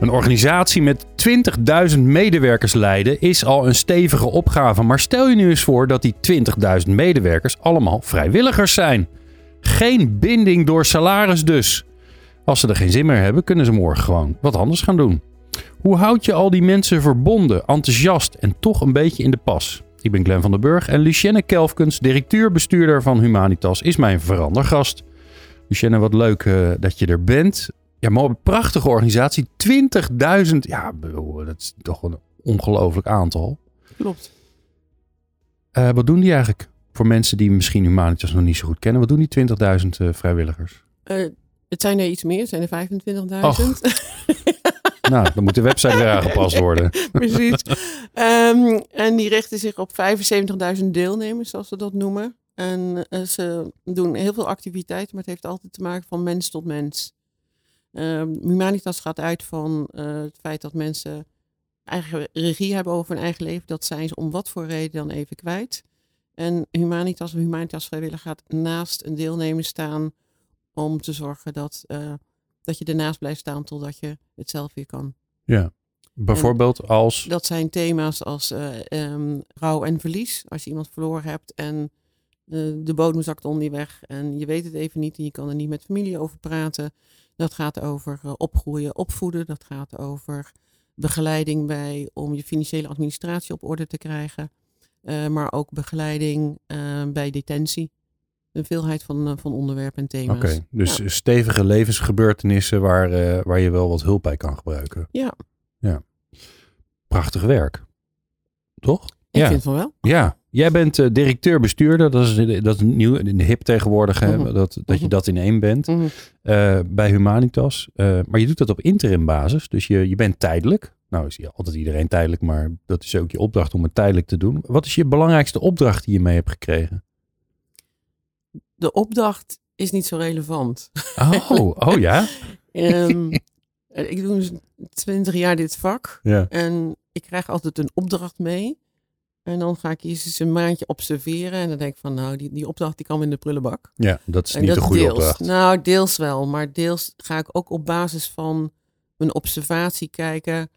Een organisatie met 20.000 medewerkers leiden is al een stevige opgave. Maar stel je nu eens voor dat die 20.000 medewerkers allemaal vrijwilligers zijn. Geen binding door salaris dus. Als ze er geen zin meer hebben, kunnen ze morgen gewoon wat anders gaan doen. Hoe houd je al die mensen verbonden, enthousiast en toch een beetje in de pas? Ik ben Glenn van den Burg en Lucienne Kelfkens, directeur-bestuurder van Humanitas, is mijn verandergast. Lucienne, wat leuk uh, dat je er bent. Ja, maar prachtige organisatie. 20.000. Ja, dat is toch een ongelooflijk aantal. Klopt. Uh, wat doen die eigenlijk voor mensen die misschien Humanitas nog niet zo goed kennen? Wat doen die 20.000 uh, vrijwilligers? Uh, het zijn er iets meer, het zijn er 25.000. nou, dan moet de website weer aangepast worden. Precies. Um, en die richten zich op 75.000 deelnemers, zoals we dat noemen. En ze doen heel veel activiteiten, maar het heeft altijd te maken van mens tot mens. Uh, Humanitas gaat uit van uh, het feit dat mensen eigen regie hebben over hun eigen leven. Dat zijn ze om wat voor reden dan even kwijt. En Humanitas of Humanitas vrijwillig gaat naast een deelnemer staan om te zorgen dat, uh, dat je ernaast blijft staan totdat je het zelf weer kan. Ja, bijvoorbeeld en als... Dat zijn thema's als um, rouw en verlies. Als je iemand verloren hebt en de bodem zakt onder je weg en je weet het even niet en je kan er niet met familie over praten. Dat gaat over opgroeien, opvoeden. Dat gaat over begeleiding bij om je financiële administratie op orde te krijgen. Uh, maar ook begeleiding uh, bij detentie. Een veelheid van, uh, van onderwerpen en thema's. Oké, okay, dus ja. stevige levensgebeurtenissen waar, waar je wel wat hulp bij kan gebruiken. Ja. ja. Prachtig werk. Toch? Ik ja. vind van wel. Ja, Jij bent uh, directeur-bestuurder, dat is, dat is nieuw, in de hip tegenwoordig, hè, -hmm. dat, dat je dat in één bent, -hmm. uh, bij Humanitas. Uh, maar je doet dat op interim basis, dus je, je bent tijdelijk. Nou is altijd iedereen tijdelijk, maar dat is ook je opdracht om het tijdelijk te doen. Wat is je belangrijkste opdracht die je mee hebt gekregen? De opdracht is niet zo relevant. Oh, oh ja? um, ik doe twintig jaar dit vak ja. en ik krijg altijd een opdracht mee. En dan ga ik eens een maandje observeren. En dan denk ik van, nou, die, die opdracht die kan in de prullenbak. Ja, dat is en niet dat de goede deels. opdracht. Nou, deels wel. Maar deels ga ik ook op basis van mijn observatie kijken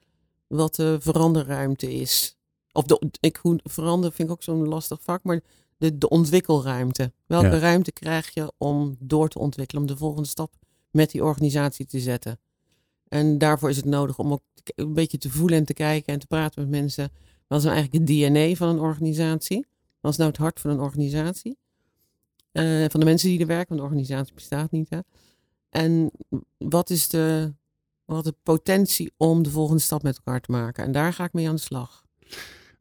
wat de veranderruimte is. Of de, ik, hoe verander vind ik ook zo'n lastig vak. Maar de, de ontwikkelruimte. Welke Ja. ruimte krijg je om door te ontwikkelen. Om de volgende stap met die organisatie te zetten. En daarvoor is het nodig om ook een beetje te voelen en te kijken en te praten met mensen. Wat is nou eigenlijk het DNA van een organisatie? Wat is nou het hart van een organisatie? Eh, van de mensen die er werken, want de organisatie bestaat niet. Hè? En wat is de, wat de potentie om de volgende stap met elkaar te maken? En daar ga ik mee aan de slag.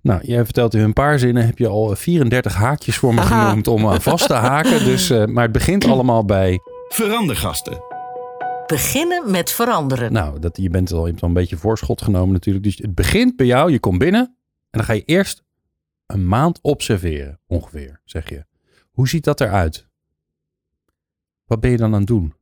Nou, jij vertelt in een paar zinnen, heb je al 34 haakjes voor me Aha. genoemd om aan vast te haken. Dus, eh, maar het begint allemaal bij, Verandergasten. Beginnen met veranderen. nou, dat, je bent al, je hebt al een beetje voorschot genomen natuurlijk. Dus het begint bij jou, je komt binnen en dan ga je eerst een maand observeren, ongeveer, zeg je. Hoe ziet dat eruit? Wat ben je dan aan het doen?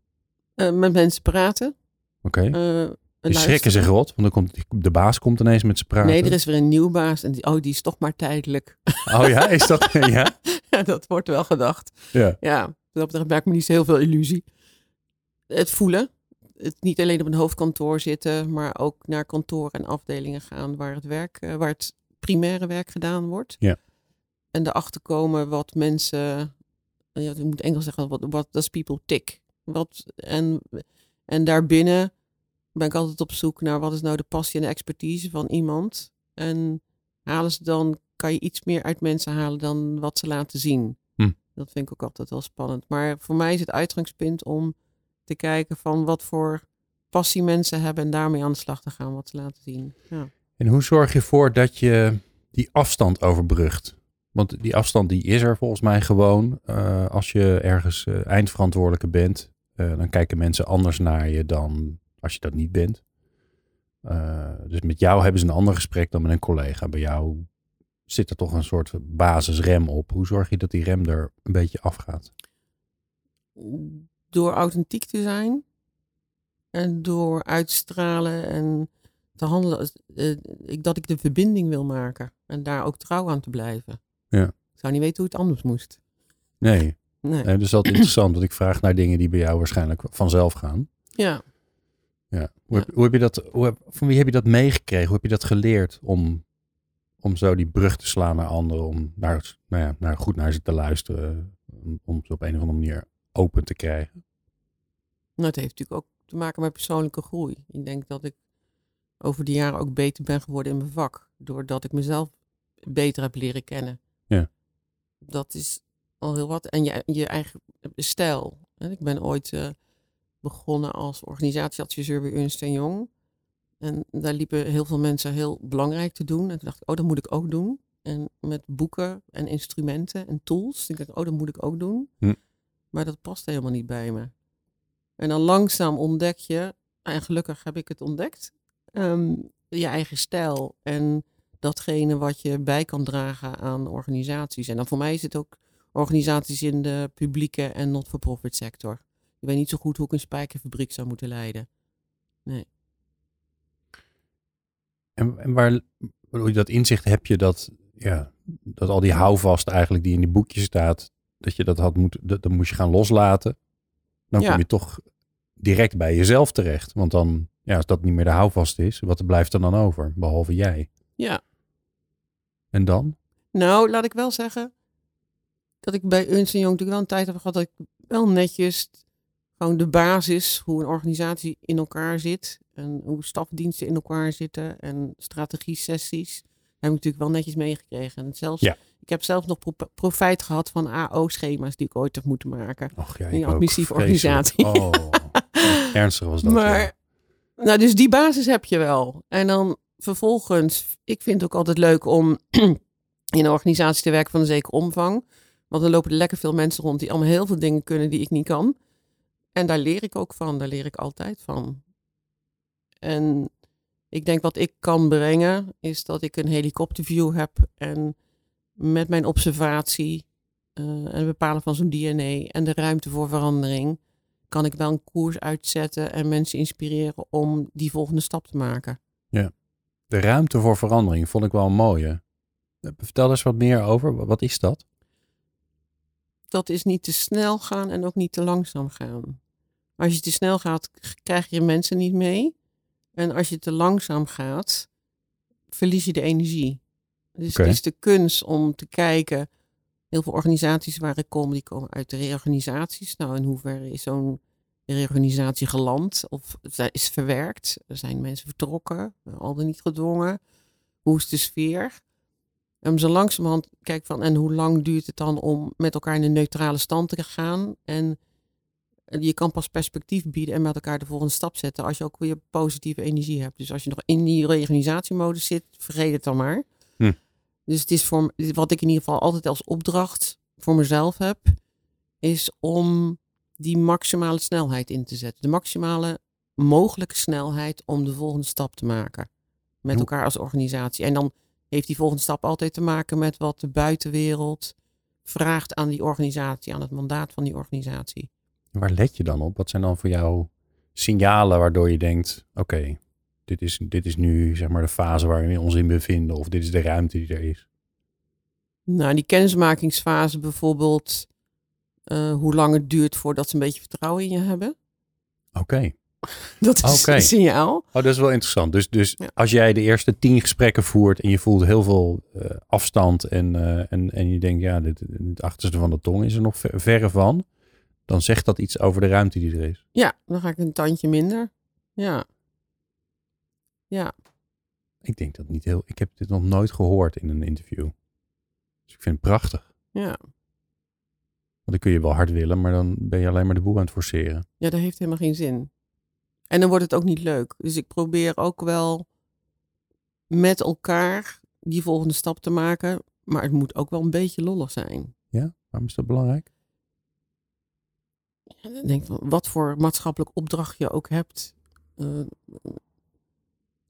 Eh, met mensen praten. Oké. eh, Je luisteren. schrikken zich rot, want dan komt, de baas komt ineens met ze praten. Nee, er is weer een nieuw baas. En die, oh, die is toch maar tijdelijk. Oh ja, is dat? ja? Ja, dat wordt wel gedacht. Ja. Ja, dat betreft maakt me niet zo heel veel illusie. Het voelen. Het niet alleen op een hoofdkantoor zitten, maar ook naar kantoren en afdelingen gaan waar het werk, eh, waar het primaire werk gedaan wordt. Ja. En erachter komen wat mensen, ja, ik moet Engels zeggen, wat, wat does people tick? Wat, en, en daarbinnen ben ik altijd op zoek naar wat is nou de passie en de expertise van iemand. En halen ze dan, kan je iets meer uit mensen halen dan wat ze laten zien. Hm. Dat vind ik ook altijd wel spannend. Maar voor mij is het uitgangspunt om te kijken van wat voor passie mensen hebben en daarmee aan de slag te gaan wat ze laten zien. Ja. Hoe zorg je ervoor dat je die afstand overbrugt? Want die afstand die is er volgens mij gewoon. Eh, als je ergens eh, eindverantwoordelijke bent, eh, dan kijken mensen anders naar je dan als je dat niet bent. dus met jou hebben ze een ander gesprek dan met een collega. Bij jou zit er toch een soort basisrem op. Hoe zorg je dat die rem er een beetje afgaat? Door authentiek te zijn en door uitstralen en te handelen. ik, dat ik de verbinding wil maken en daar ook trouw aan te blijven. Ja. Ik zou niet weten hoe het anders moest. Nee, Nee. nee dus dat is interessant. Want ik vraag naar dingen die bij jou waarschijnlijk vanzelf gaan. Ja. Ja. Hoe, heb, hoe heb je dat, hoe heb- van wie heb je dat meegekregen? Hoe heb je dat geleerd om, om zo die brug te slaan naar anderen? Om naar, nou ja, naar, goed naar ze te luisteren. Om, om ze op een of andere manier open te krijgen. Nou, het heeft natuurlijk ook te maken met persoonlijke groei. Ik denk dat ik over de jaren ook beter ben geworden in mijn vak. Doordat ik mezelf beter heb leren kennen. Ja. Dat is al heel wat. En je, je eigen stijl. Ik ben ooit eh, begonnen als organisatieadviseur bij Ernst Young. En daar liepen heel veel mensen heel belangrijk te doen. En toen dacht ik, oh, dat moet ik ook doen. En met boeken en instrumenten en tools. Ik dacht, oh, dat moet ik ook doen. Hm. Maar dat past helemaal niet bij me. En dan langzaam ontdek je, en gelukkig heb ik het ontdekt, ehm, je eigen stijl en datgene wat je bij kan dragen aan organisaties. En dan voor mij is het ook organisaties in de publieke en not-for-profit sector. Ik weet niet zo goed hoe ik een spijkerfabriek zou moeten leiden. En, en waar je dat inzicht heb je dat, ja, dat al die houvast eigenlijk die in die boekjes staat, dat je dat had moeten, dat, moest je gaan loslaten. Dan Ja. kom je toch direct bij jezelf terecht. Want dan, ja, als dat niet meer de houvast is, wat blijft er dan over? Behalve jij. Ja, En dan? nou laat ik wel zeggen dat ik bij Ernst Young natuurlijk wel een tijd heb gehad dat ik wel netjes gewoon de basis, hoe een organisatie in elkaar zit en hoe stafdiensten in elkaar zitten en strategie-sessies, heb ik natuurlijk wel netjes meegekregen. En zelfs, Ja. ik heb zelf nog pro- profijt gehad van AO-schema's die ik ooit heb moeten maken. Och, ja, In admissieve Vreselijk. organisatie. Oh, ernstig was dat. Maar, ja. Nou, dus die basis heb je wel. En dan vervolgens, ik vind het ook altijd leuk om in een organisatie te werken van een zekere omvang. Want dan lopen er lekker veel mensen rond die allemaal heel veel dingen kunnen die ik niet kan. En daar leer ik ook van, daar leer ik altijd van. En ik denk wat ik kan brengen, is dat ik een helikopterview heb en met mijn observatie eh, en het bepalen van zo'n DNA en de ruimte voor verandering, kan ik wel een koers uitzetten en mensen inspireren om die volgende stap te maken. De ruimte voor verandering vond ik wel een mooie. Vertel eens wat meer over. Wat is dat? Dat is niet te snel gaan en ook niet te langzaam gaan. Als je te snel gaat, krijg je mensen niet mee. En als je te langzaam gaat, verlies je de energie. Dus het is de kunst om te kijken. Heel veel organisaties waar ik kom, die komen uit de reorganisaties. Nou, in hoeverre is zo'n reorganisatie geland of is verwerkt? Er zijn mensen vertrokken, al dan niet gedwongen. Hoe is de sfeer? En zo langzamerhand kijk van, en hoe lang duurt het dan om met elkaar in een neutrale stand te gaan? En je kan pas perspectief bieden en met elkaar de volgende stap zetten als je ook weer positieve energie hebt. Dus als je nog in die reorganisatiemodus zit, vergeet het dan maar. Dus het is voor wat ik in ieder geval altijd als opdracht voor mezelf heb, is om die maximale snelheid in te zetten. De maximale mogelijke snelheid om de volgende stap te maken. Met elkaar als organisatie. En dan heeft die volgende stap altijd te maken met wat de buitenwereld vraagt aan die organisatie, aan het mandaat van die organisatie. Waar let je dan op? Wat zijn dan voor jou signalen waardoor je denkt: oké, dit, is, dit is nu zeg maar de fase waar we ons in bevinden, of dit is de ruimte die er is? Nou, die kennismakingsfase bijvoorbeeld, eh, hoe lang het duurt voordat ze een beetje vertrouwen in je hebben. Oké. Dat is een signaal. Oh, dat is wel interessant. Dus, dus Ja. als jij de eerste tien gesprekken voert en je voelt heel veel eh, afstand en, eh, en, en je denkt, ja, dit, het achterste van de tong is er nog ver- verre van, dan zegt dat iets over de ruimte die er is. Ja, dan ga ik een tandje minder. Ja. Ja, Ik denk dat niet heel. Ik heb dit nog nooit gehoord in een interview. Dus ik vind het prachtig. ja. Want dan kun je wel hard willen, maar dan ben je alleen maar de boel aan het forceren. Ja, dat heeft helemaal geen zin. En dan wordt het ook niet leuk. Dus ik probeer ook wel met elkaar die volgende stap te maken. Maar het moet ook wel een beetje lollig zijn. Ja, waarom is dat belangrijk? Ja, denk wat voor maatschappelijk opdracht je ook hebt. eh,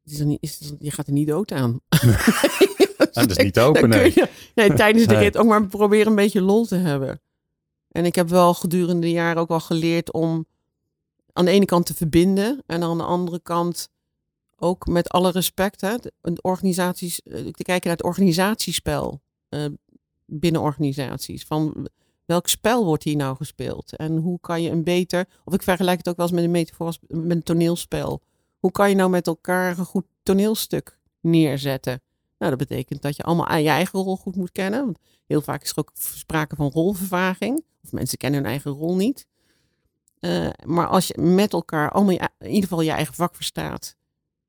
is er niet, is er- je gaat er niet dood aan. dat is niet open, nee. je- nee, tijdens de Nee. rit ook maar proberen een beetje lol te hebben. En ik heb wel gedurende de jaren ook wel geleerd om aan de ene kant te verbinden. En aan de andere kant ook met alle respect hè, de, organisaties, eh, te kijken naar het organisatiespel eh, binnen organisaties. Van welk spel wordt hier nou gespeeld? En hoe kan je een beter, of ik vergelijk het ook wel eens met een metafoor met een toneelspel. Hoe kan je nou met elkaar een goed toneelstuk neerzetten? Nou, dat betekent dat je allemaal aan je eigen rol goed moet kennen. Want heel vaak is er ook sprake van rolvervaging. Of mensen kennen hun eigen rol niet. Eh, maar als je met elkaar allemaal je- in ieder geval je eigen vak verstaat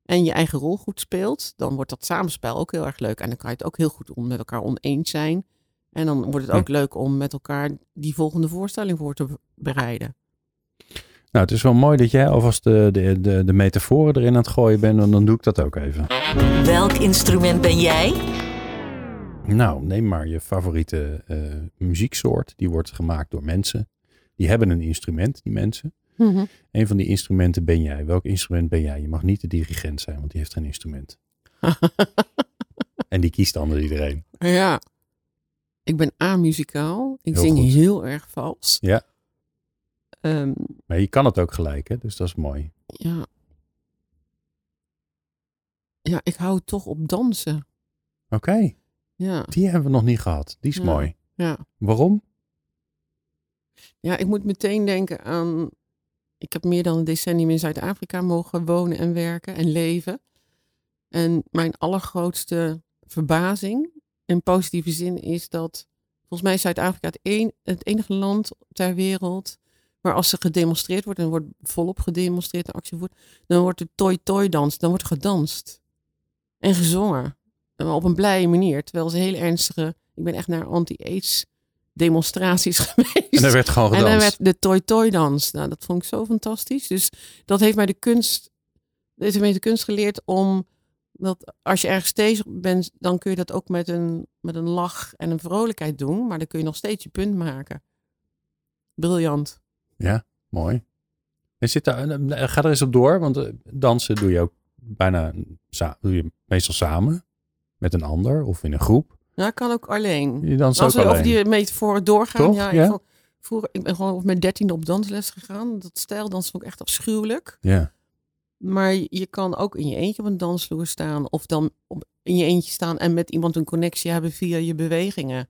en je eigen rol goed speelt, dan wordt dat samenspel ook heel erg leuk. En dan kan je het ook heel goed om met elkaar oneens zijn. En dan wordt het ook leuk om met elkaar die volgende voorstelling voor te bereiden. Nou, het is wel mooi dat jij alvast de, de, de, de metaforen erin aan het gooien bent. En dan doe ik dat ook even. Welk instrument ben jij? Nou, neem maar je favoriete eh, muzieksoort. Die wordt gemaakt door mensen. Die hebben een instrument, die mensen. Een van die instrumenten ben jij. Welk instrument ben jij? Je mag niet de dirigent zijn, want die heeft geen instrument. En die kiest onder iedereen. Ja. Ik ben amuzikaal. Ik Heel zing goed. heel erg vals. Ja. Ehm, Maar je kan het ook gelijk, hè? dus dat is mooi. ja. Ja, ik hou toch op dansen. Oké, Ja, die hebben we nog niet gehad. Die is Ja. mooi. ja. Waarom? Ja, ik moet meteen denken aan. Ik heb meer dan een decennium in Zuid-Afrika mogen wonen en werken en leven. En mijn allergrootste verbazing, in positieve zin, is dat volgens mij Zuid-Afrika het, een, het enige land ter wereld waar als er gedemonstreerd wordt, en wordt volop gedemonstreerd en actie gevoerd, dan wordt er toi-toi dans, dan wordt er gedanst en gezongen. Maar op een blije manier, terwijl ze heel ernstige, ik ben echt naar anti-AIDS demonstraties geweest. En er werd gewoon En gedanst. dan werd de Toy Toy dans. Nou, dat vond ik zo fantastisch. Dus dat heeft mij de kunst, dat heeft mij de kunst geleerd om dat als je ergens tegen bent, dan kun je dat ook met een, met een lach en een vrolijkheid doen. Maar dan kun je nog steeds je punt maken. Briljant. Ja, mooi. En zit daar, ga er eens op door, want eh, dansen doe je ook bijna doe je meestal samen met een ander of in een groep. Nou, kan ook alleen. Je danst Als ook we alleen. over die metaforen doorgaan. Toch? Ja, Ja? Ik, vond- vroeger, ik ben gewoon op mijn dertiende op dansles gegaan. Dat stijldans vond ik echt afschuwelijk. Ja, Maar je- je kan ook in je eentje op een dansvloer staan. Of dan op, in je eentje staan en met iemand een connectie hebben via je bewegingen.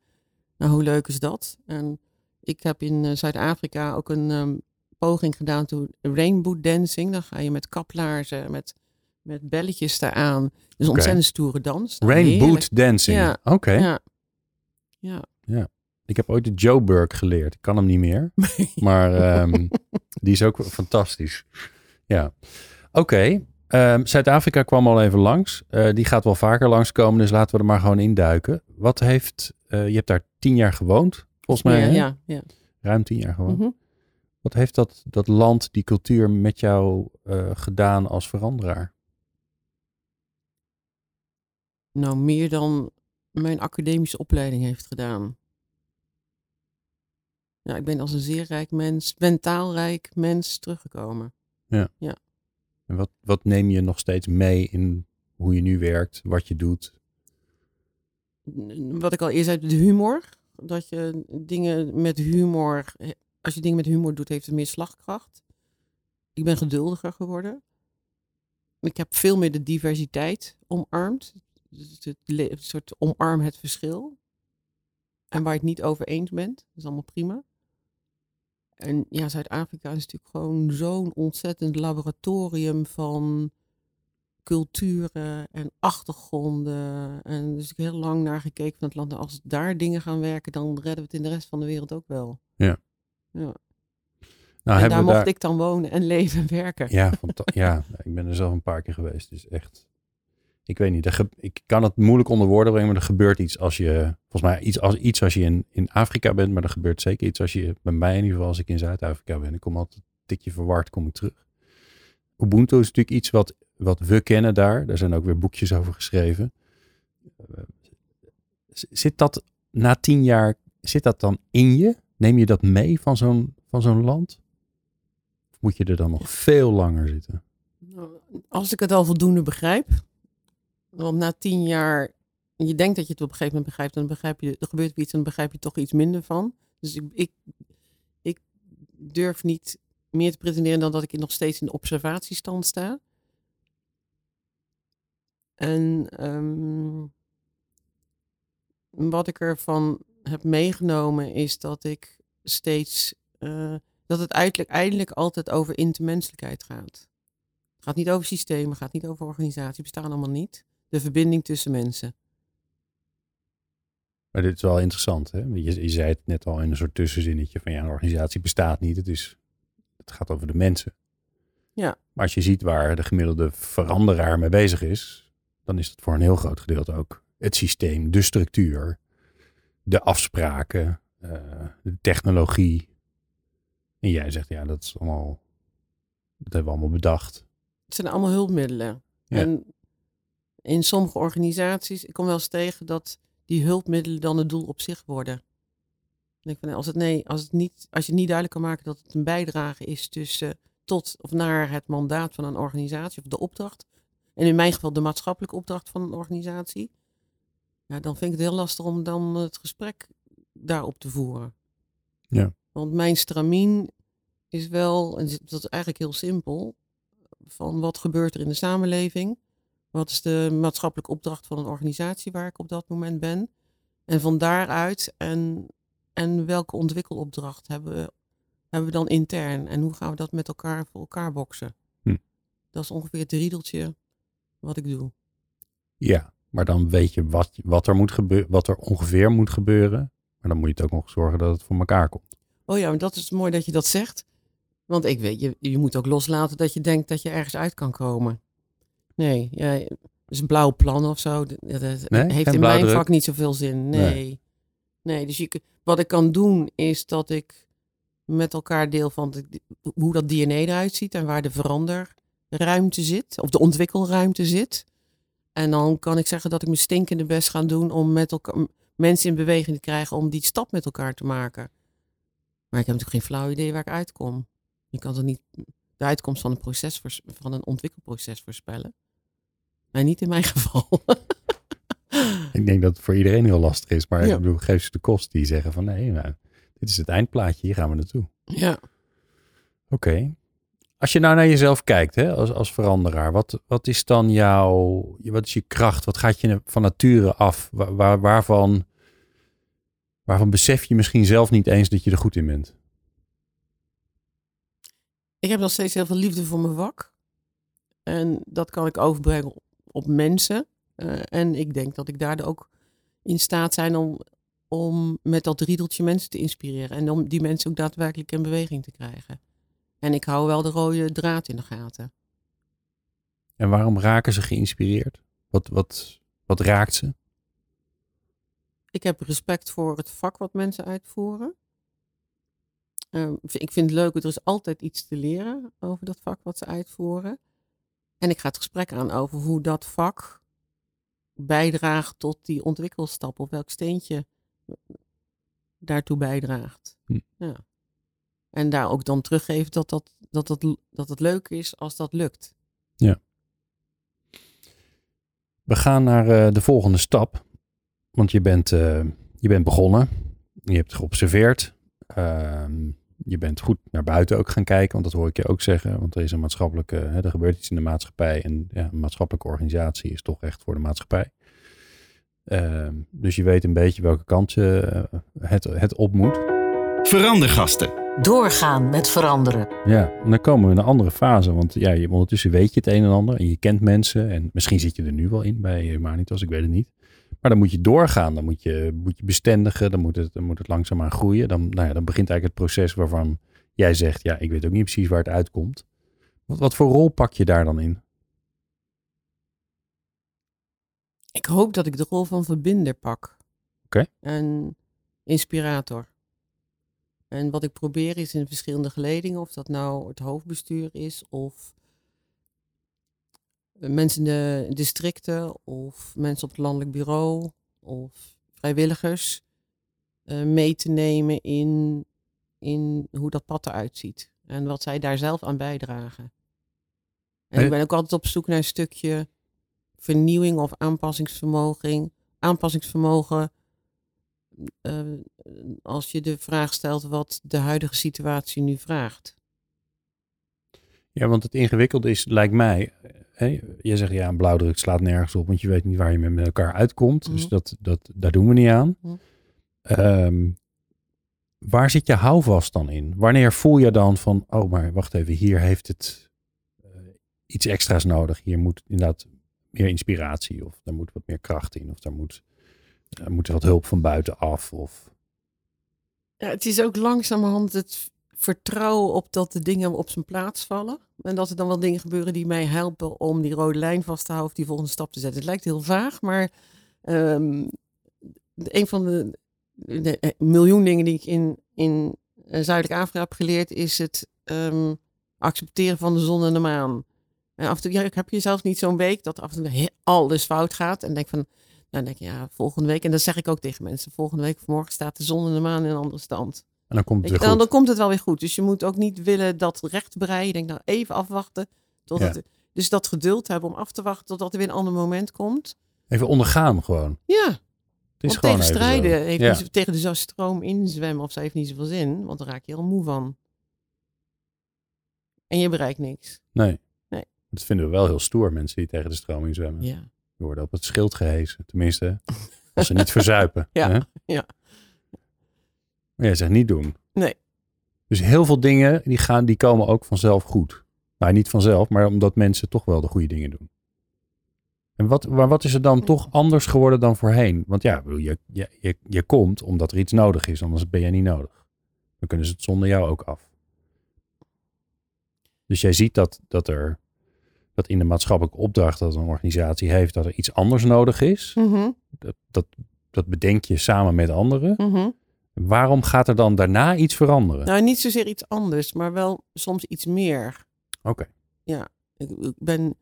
Nou, hoe leuk is dat? En ik heb in eh, Zuid-Afrika ook een ehm, poging gedaan toen rainbow dancing. Dan ga je met kaplaarzen, met, met belletjes eraan. Dus ontzettend stoere dans. Nou, Rain heerlijk. boot dancing. Ja. Oké. Ja. Ja. Ik heb ooit de Joburg geleerd. Ik kan hem niet meer. Maar ehm, die is ook fantastisch. Ja. Oké. ehm, Zuid-Afrika kwam al even langs. Eh, die gaat wel vaker langskomen. Dus laten we er maar gewoon induiken. Wat heeft... eh, je hebt daar tien jaar gewoond. Volgens mij. ja, ja, ja. Ruim tien jaar gewoond. Mhm. Wat heeft dat, dat land, die cultuur met jou eh, gedaan als veranderaar? Nou, meer dan mijn academische opleiding heeft gedaan. Ja, ik ben als een zeer rijk mens, mentaal rijk mens teruggekomen. En wat, wat neem je nog steeds mee in hoe je nu werkt, wat je doet? Wat ik al eerst zei, de humor. Dat je dingen met humor, als je dingen met humor doet, heeft het meer slagkracht. Ik ben geduldiger geworden. Ik heb veel meer de diversiteit omarmd. Dus het, soort omarm het verschil. En waar je het niet over eens bent. Is allemaal prima. En ja, Zuid-Afrika is natuurlijk gewoon zo'n ontzettend laboratorium van culturen en achtergronden. En dus ik heb heel lang naar gekeken van het land. Als daar dingen gaan werken, dan redden we het in de rest van de wereld ook wel. Ja. ja. Nou, en daar mocht daar... ik dan wonen en leven en werken. Ja, ja, ik ben er zelf een paar keer geweest. Dus echt, ik weet niet. Er ik kan het moeilijk onder woorden brengen, maar er gebeurt iets als je, volgens mij iets als, iets als je in, in Afrika bent, maar er gebeurt zeker iets als je, bij mij in ieder geval, als ik in Zuid-Afrika ben. Ik kom altijd een tikje verward, kom ik terug. Ubuntu is natuurlijk iets wat, wat we kennen daar. Daar zijn ook weer boekjes over geschreven. Eh, Zit dat na tien jaar, zit dat dan in je? Neem je dat mee van zo'n, van zo'n land? Of moet je er dan nog veel langer zitten? Als ik het al voldoende begrijp. Want na tien jaar, je denkt dat je het op een gegeven moment begrijpt, dan begrijp je, er gebeurt iets en dan begrijp je toch iets minder van. Dus ik, ik durf niet meer te pretenderen dan dat ik nog steeds in observatiestand sta. En ehm, wat ik ervan heb meegenomen is dat ik steeds, eh, dat het eigenlijk, eindelijk altijd over intermenselijkheid gaat. Het gaat niet over systemen, gaat niet over organisatie, bestaan allemaal niet. De verbinding tussen mensen. Maar dit is wel interessant, hè? Je, je zei het net al in een soort tussenzinnetje van ja, een organisatie bestaat niet. Het, is, het gaat over de mensen. Ja. Maar als je ziet waar de gemiddelde veranderaar mee bezig is, dan is het voor een heel groot gedeelte ook het systeem, de structuur, de afspraken, uh, de technologie. En jij zegt ja, dat is allemaal, dat hebben we allemaal bedacht. Het zijn allemaal hulpmiddelen. Ja. En in sommige organisaties, ik kom wel eens tegen dat die hulpmiddelen dan het doel op zich worden. Denk van, als, het, nee, als, het niet, als je niet duidelijk kan maken dat het een bijdrage is tussen tot of naar het mandaat van een organisatie of de opdracht. En in mijn geval de maatschappelijke opdracht van een organisatie. Ja, dan vind ik het heel lastig om dan het gesprek daarop te voeren. Ja. Want mijn stramien is wel, en dat is eigenlijk heel simpel, van wat gebeurt er in de samenleving? Wat is de maatschappelijke opdracht van een organisatie waar ik op dat moment ben? En van daaruit, en, en welke ontwikkelopdracht hebben we, hebben we dan intern? En hoe gaan we dat met elkaar voor elkaar boksen? Hm. Dat is ongeveer het riedeltje wat ik doe. Ja, maar dan weet je wat, wat, er moet gebeuren, wat er ongeveer moet gebeuren. Maar dan moet je het ook nog zorgen dat het voor elkaar komt. Oh ja, maar dat is mooi dat je dat zegt. Want ik weet, je, je moet ook loslaten dat je denkt dat je ergens uit kan komen. Nee, ja, dus een blauw plan of zo. Dat, dat Nee, heeft in mijn vak niet zoveel zin. Nee. Nee. Nee, dus je, wat ik kan doen is dat ik met elkaar deel van hoe dat DNA eruit ziet en waar de veranderruimte zit, of de ontwikkelruimte zit. En dan kan ik zeggen dat ik mijn stinkende best ga doen om met elkaar mensen in beweging te krijgen om die stap met elkaar te maken. Maar ik heb natuurlijk geen flauw idee waar ik uitkom. Je kan toch niet de uitkomst van een, proces van een ontwikkelproces voorspellen? Nee, niet in mijn geval. Ik denk dat het voor iedereen heel lastig is. Maar Ja. ik bedoel, geef ze de kost die zeggen van nee, nou, dit is het eindplaatje, hier gaan we naartoe. ja. Oké. Als je nou naar jezelf kijkt, hè, als, als veranderaar, wat, wat is dan jouw, wat is je kracht? Wat gaat je van nature af? Waar, waar- waarvan, waarvan besef je misschien zelf niet eens dat je er goed in bent? Ik heb nog steeds heel veel liefde voor mijn vak. En dat kan ik overbrengen op mensen. Eh, en ik denk dat ik daar ook in staat zijn om, om met dat riedeltje mensen te inspireren. En om die mensen ook daadwerkelijk in beweging te krijgen. En ik hou wel de rode draad in de gaten. En waarom raken ze geïnspireerd? Wat, wat, wat raakt ze? Ik heb respect voor het vak wat mensen uitvoeren. Ehm, ik vind het leuk, er is altijd iets te leren over dat vak wat ze uitvoeren. En ik ga het gesprek aan over hoe dat vak bijdraagt tot die ontwikkelstap, of welk steentje daartoe bijdraagt. Hm. Ja. En daar ook dan teruggeven dat, dat, dat, dat, dat het leuk is als dat lukt. We gaan naar eh, de volgende stap. Want je bent, eh, je bent begonnen. Je hebt geobserveerd. Ehm, je bent goed naar buiten ook gaan kijken. Want dat hoor ik je ook zeggen. Want er is een maatschappelijke, hè, er gebeurt iets in de maatschappij. En ja, een maatschappelijke organisatie is toch echt voor de maatschappij. Ehm, dus je weet een beetje welke kant je eh, het, het op moet. Verandergasten. Doorgaan met veranderen. Ja, en dan komen we in een andere fase. Want ja, je, ondertussen weet je het een en ander. En je kent mensen. En misschien zit je er nu wel in bij Humanitas, ik weet het niet. Maar dan moet je doorgaan. Dan moet je, moet je bestendigen. Dan moet het, dan moet het langzaamaan groeien. Dan, nou ja, dan begint eigenlijk het proces waarvan jij zegt... ja, ik weet ook niet precies waar het uitkomt. Wat, wat voor rol pak je daar dan in? Ik hoop dat ik de rol van verbinder pak. Oké. En inspirator. En wat ik probeer is in verschillende geledingen, of dat nou het hoofdbestuur is, of mensen in de districten, of mensen op het landelijk bureau, of vrijwilligers, eh, mee te nemen in, in hoe dat pad eruit ziet. En wat zij daar zelf aan bijdragen. En ik ben ook altijd op zoek naar een stukje vernieuwing of aanpassingsvermogen. Aanpassingsvermogen. eh, als je de vraag stelt wat de huidige situatie nu vraagt. Ja, want het ingewikkelde is, lijkt mij. Je zegt ja, een blauwdruk slaat nergens op, want je weet niet waar je met elkaar uitkomt. Dus Mhm. dat, dat, daar doen we niet aan. Mhm. Ehm, waar zit je houvast dan in? Wanneer voel je dan van, oh, maar wacht even, hier heeft het eh, iets extra's nodig. Hier moet inderdaad meer inspiratie, of daar moet wat meer kracht in, of daar moet, er moet wat hulp van buitenaf. Of, Ja, het is ook langzamerhand het vertrouwen op dat de dingen op zijn plaats vallen. En dat er dan wel dingen gebeuren die mij helpen om die rode lijn vast te houden of die volgende stap te zetten. Het lijkt heel vaag, maar ehm, een van de, eh, miljoen dingen die ik in, in eh, Zuidelijk Afrika heb geleerd is het ehm, accepteren van de zon en de maan. En af en toe heb je zelfs niet zo'n week dat af en toe alles fout gaat. En denk van, nou denk je, ja, volgende week. En dat zeg ik ook tegen mensen. Volgende week of morgen staat de zon en de maan in een andere stand. En dan komt het weer dan, goed. dan komt het wel weer goed. Dus je moet ook niet willen dat recht breien. Je denkt nou even afwachten. Tot Ja. het, dus dat geduld hebben om af te wachten totdat er weer een ander moment komt. Even ondergaan gewoon. Ja, Het is gewoon tegen strijden, heeft Ja. niet zo- tegen de stroom inzwemmen of zo heeft niet zoveel zin. Want dan raak je heel moe van. En je bereikt niks. Nee. Nee. Dat vinden we wel heel stoer, mensen die tegen de stroming zwemmen. Ja. Die worden op het schild gehezen. Tenminste, als ze niet verzuipen. Ja, hè? ja. Maar jij zegt niet doen. Nee. Dus heel veel dingen die, gaan, die komen ook vanzelf goed. Nou, niet vanzelf, maar omdat mensen toch wel de goede dingen doen. En wat, maar wat is er dan toch anders geworden dan voorheen? Want ja, bedoel, je, je, je, je komt omdat er iets nodig is, anders ben jij niet nodig. Dan kunnen ze het zonder jou ook af. Dus jij ziet dat, dat er dat in de maatschappelijke opdracht dat een organisatie heeft dat er iets anders nodig is. Mhm, Dat, dat, dat bedenk je samen met anderen. mhm. Waarom gaat er dan daarna iets veranderen? Nou, niet zozeer iets anders, maar wel soms iets meer. Oké. Ik, ik ben,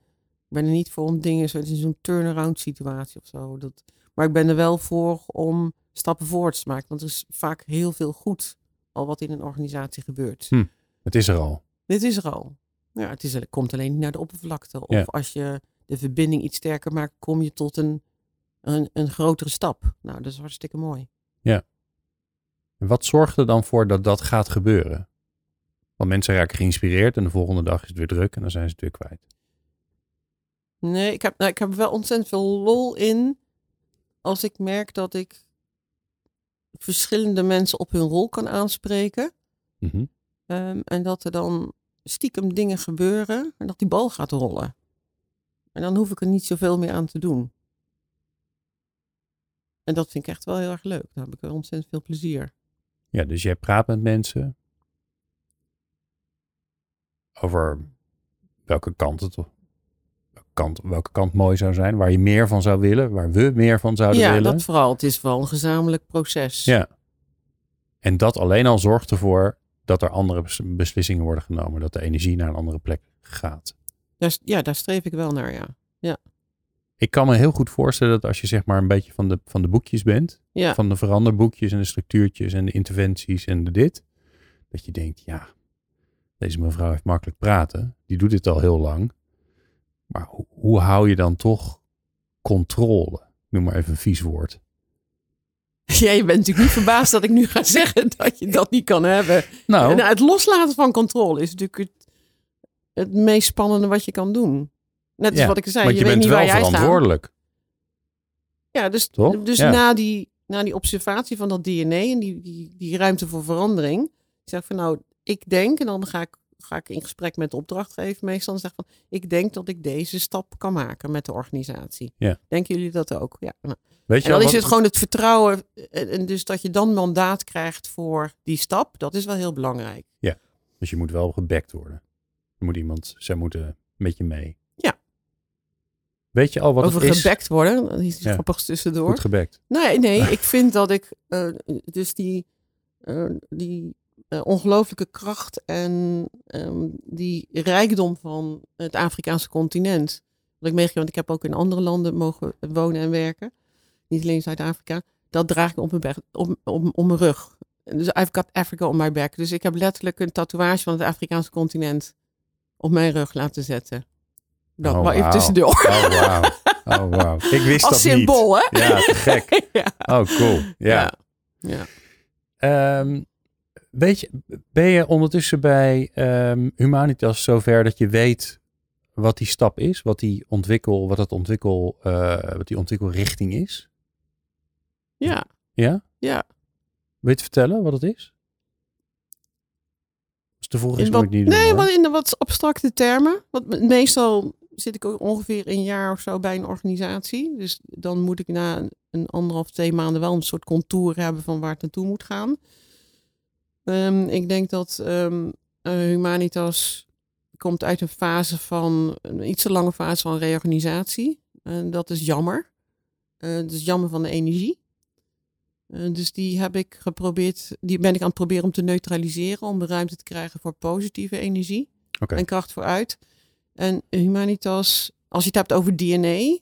ben er niet voor om dingen zo, het is turnaround situatie of zo. Dat, maar ik ben er wel voor om stappen voorwaarts te maken. Want er is vaak heel veel goed al wat in een organisatie gebeurt. Hm. Het is er al. Dit is er al. Ja, het, is, het komt alleen niet naar de oppervlakte. Of Ja. als je de verbinding iets sterker maakt, kom je tot een, een, een grotere stap. Nou, dat is hartstikke mooi. En wat zorgt er dan voor dat dat gaat gebeuren? Want mensen raken geïnspireerd en de volgende dag is het weer druk en dan zijn ze het weer kwijt. Nee, ik heb, nou, ik heb wel ontzettend veel lol in als ik merk dat ik verschillende mensen op hun rol kan aanspreken. Mhm. Ehm, en dat er dan stiekem dingen gebeuren en dat die bal gaat rollen. En dan hoef ik er niet zoveel meer aan te doen. En dat vind ik echt wel heel erg leuk. Daar heb ik wel ontzettend veel plezier. Ja, dus jij praat met mensen over welke kant het welke kant, welke kant mooi zou zijn, waar je meer van zou willen, waar we meer van zouden ja, willen. dat vooral. Het is vooral een gezamenlijk proces. Ja. En dat alleen al zorgt ervoor dat er andere bes- beslissingen worden genomen, dat de energie naar een andere plek gaat. Daar, ja, daar streef ik wel naar, ja. Ik kan me heel goed voorstellen dat als je zeg maar een beetje van de, van de boekjes bent, Ja, van de veranderboekjes en de structuurtjes en de interventies en de dit, dat je denkt, ja, deze mevrouw heeft makkelijk praten, die doet dit al heel lang, maar hoe, hoe hou je dan toch controle? Noem maar even een vies woord. ja, je bent natuurlijk niet verbaasd dat ik nu ga zeggen dat je dat niet kan hebben. Nou, Nou, het loslaten van controle is natuurlijk het, het meest spannende wat je kan doen. Net als Ja, wat ik zei, want je, je, weet bent niet wel verantwoordelijk. Ja, dus, Toch? dus Ja. na, die, na die observatie van dat DNA en die, die, die ruimte voor verandering, ik zeg van nou, ik denk, en dan ga ik, ga ik in gesprek met de opdrachtgever meestal en zeg van, ik denk dat ik deze stap kan maken met de organisatie. Ja. Denken jullie dat ook? Ja. nou. Weet je En dan wel is wat- het gewoon het vertrouwen, en, en dus dat je dan mandaat krijgt voor die stap, dat is wel heel belangrijk. Dus je moet wel gebackt worden. Er moet iemand, zij moeten met je mee. Weet je al wat Over het is? gebackt worden, dat is iets Ja. grappigs tussendoor. Goed gebackt. Nee, nee, ik vind dat ik eh, dus die, eh, die eh, ongelooflijke kracht en ehm, die rijkdom van het Afrikaanse continent. Wat ik meegekregen, want ik heb ook in andere landen mogen wonen en werken. Niet alleen Zuid-Afrika. Dat draag ik op mijn, berg, op, op mijn rug. Dus I've got Africa on my back. Dus ik heb letterlijk een tatoeage van het Afrikaanse continent op mijn rug laten zetten. Dat Oh, maar even wauw. tussendoor. Oh, wauw. Oh, wauw. Ik wist Als dat symbool, niet. hè? Ja, te gek. ja. Oh, cool. Ja. ja. Ehm, weet je, ben je ondertussen bij ehm, Humanitas zover dat je weet wat die stap is, wat die ontwikkel, wat het ontwikkel, eh, wat die ontwikkelrichting is? Ja. Ja? Ja. Weet je vertellen wat het is? Dus de vorige is wat, niet nee, doen, hoor. in de wat abstracte termen. Want meestal zit ik ook ongeveer een jaar of zo bij een organisatie. Dus dan moet ik na een, anderhalf, twee maanden wel een soort contour hebben van waar het naartoe moet gaan. Ehm, ik denk dat ehm, eh, Humanitas komt uit een fase van, een iets te lange fase van reorganisatie. En dat is jammer. Dat is jammer van de energie. Eh, dus die heb ik geprobeerd, die ben ik aan het proberen om te neutraliseren, om de ruimte te krijgen voor positieve energie en kracht vooruit. En Humanitas, als je het hebt over DNA,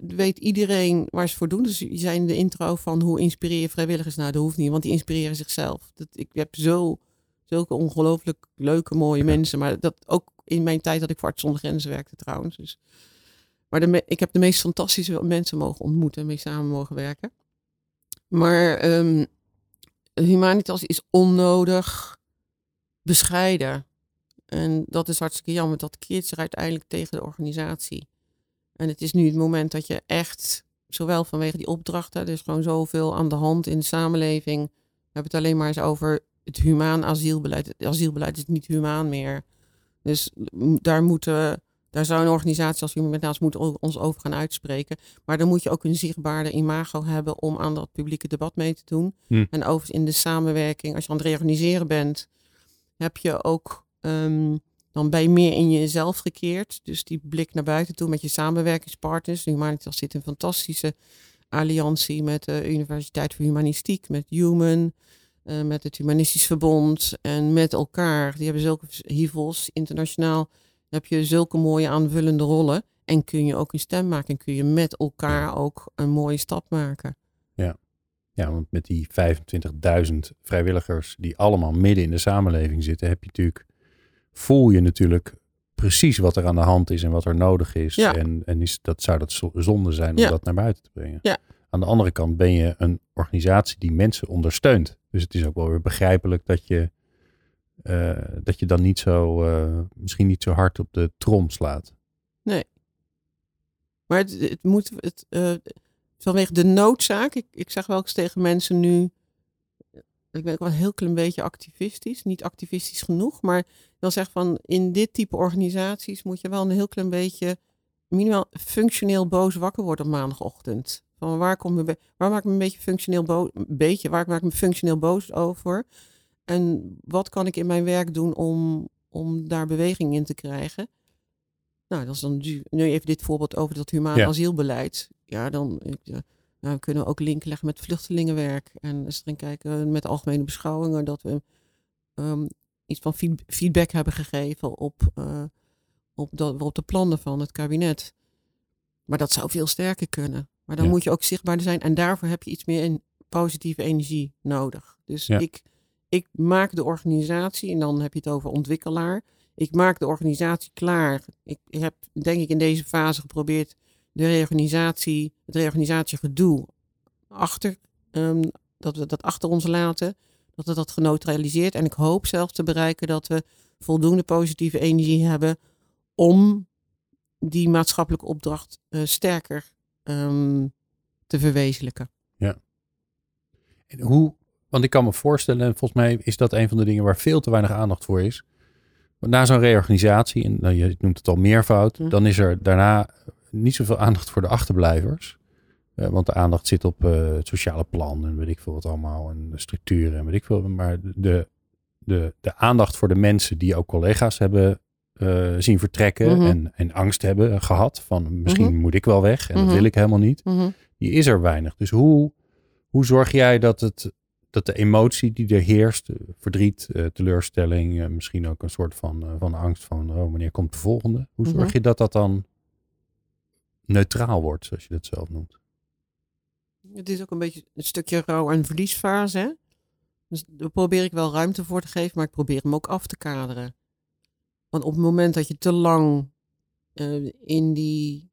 weet iedereen waar ze voor doen. Dus je zei in de intro van hoe inspireer je vrijwilligers? Nou, dat hoeft niet, want die inspireren zichzelf. Dat, ik heb zo, zulke ongelooflijk leuke, mooie mensen. Maar dat ook in mijn tijd dat ik voor Arts zonder Grenzen werkte trouwens. Dus. Maar de, ik heb de meest fantastische mensen mogen ontmoeten en mee samen mogen werken. Maar ehm, Humanitas is onnodig bescheiden. En dat is hartstikke jammer. Dat keert zich uiteindelijk tegen de organisatie. En het is nu het moment dat je echt, zowel vanwege die opdrachten, er is gewoon zoveel aan de hand in de samenleving. We hebben het alleen maar eens over het humaan asielbeleid. Het asielbeleid is niet humaan meer. Dus daar moeten, daar zou een organisatie als Humanitas moeten ons over gaan uitspreken. Maar dan moet je ook een zichtbaarder imago hebben om aan dat publieke debat mee te doen. Hm. En overigens in de samenwerking, als je aan het reorganiseren bent, heb je ook ehm, dan ben je meer in jezelf gekeerd. Dus die blik naar buiten toe met je samenwerkingspartners. Humanitas zit een fantastische alliantie met de Universiteit voor Humanistiek, met Human, eh, met het Humanistisch Verbond en met elkaar. Die hebben zulke HIVOS internationaal. Heb je zulke mooie aanvullende rollen. En kun je ook een stem maken. En kun je met elkaar ook een mooie stap maken. Ja, want met die 25.000 vrijwilligers die allemaal midden in de samenleving zitten, heb je natuurlijk, voel je natuurlijk precies wat er aan de hand is en wat er nodig is. Ja. En, en is, dat zou dat zo- zonde zijn om Ja. dat naar buiten te brengen. Ja. Aan de andere kant ben je een organisatie die mensen ondersteunt. Dus het is ook wel weer begrijpelijk dat je, eh, dat je dan niet zo, eh, misschien niet zo hard op de trom slaat. Maar het, het moet, het, eh, vanwege de noodzaak, ik, ik zeg wel eens tegen mensen nu, ik ben ook wel een heel klein beetje activistisch, niet activistisch genoeg, maar dan zeg van in dit type organisaties moet je wel een heel klein beetje minimaal functioneel boos wakker worden op maandagochtend. Van waar, kom be- waar maak ik me een beetje functioneel boos, een beetje, waar maak ik me functioneel boos over? En wat kan ik in mijn werk doen om, om daar beweging in te krijgen? Nou, dat is dan nu even dit voorbeeld over dat humaan Ja. asielbeleid. Ja, dan ik, nou, we kunnen ook linken leggen met vluchtelingenwerk. En eens erin kijken met algemene beschouwingen dat we ehm, iets van feed- feedback hebben gegeven op, eh, op, dat, op de plannen van het kabinet. Maar dat zou veel sterker kunnen. Maar dan Ja. moet je ook zichtbaarder zijn. En daarvoor heb je iets meer in positieve energie nodig. Dus Ja. ik, ik maak de organisatie, en dan heb je het over ontwikkelaar. Ik maak de organisatie klaar. Ik heb, denk ik, in deze fase geprobeerd de reorganisatie, het reorganisatiegedoe achter, ehm, dat we dat achter ons laten. Dat we dat geneutraliseerd. En ik hoop zelfs te bereiken dat we voldoende positieve energie hebben om die maatschappelijke opdracht eh, sterker ehm, te verwezenlijken. En hoe, want ik kan me voorstellen, en volgens mij is dat een van de dingen waar veel te weinig aandacht voor is. Want na zo'n reorganisatie, en nou, je noemt het al meervoud, Hm. dan is er daarna niet zoveel aandacht voor de achterblijvers. Eh, want de aandacht zit op eh, het sociale plan en weet ik veel wat allemaal, en de structuren en weet ik veel. Maar de, de, de aandacht voor de mensen die ook collega's hebben eh, zien vertrekken Mhm. en, en angst hebben gehad van misschien Mhm. moet ik wel weg en dat Mhm. wil ik helemaal niet die is er weinig. Dus hoe, hoe zorg jij dat, het, dat de emotie die er heerst, verdriet, teleurstelling, misschien ook een soort van, van angst van, oh, wanneer komt de volgende? Hoe zorg je dat dat dan neutraal wordt, zoals je dat zelf noemt? Het is ook een beetje een stukje rouw- en verliesfase. Dus daar probeer ik wel ruimte voor te geven, maar ik probeer hem ook af te kaderen. Want op het moment dat je te lang eh, in die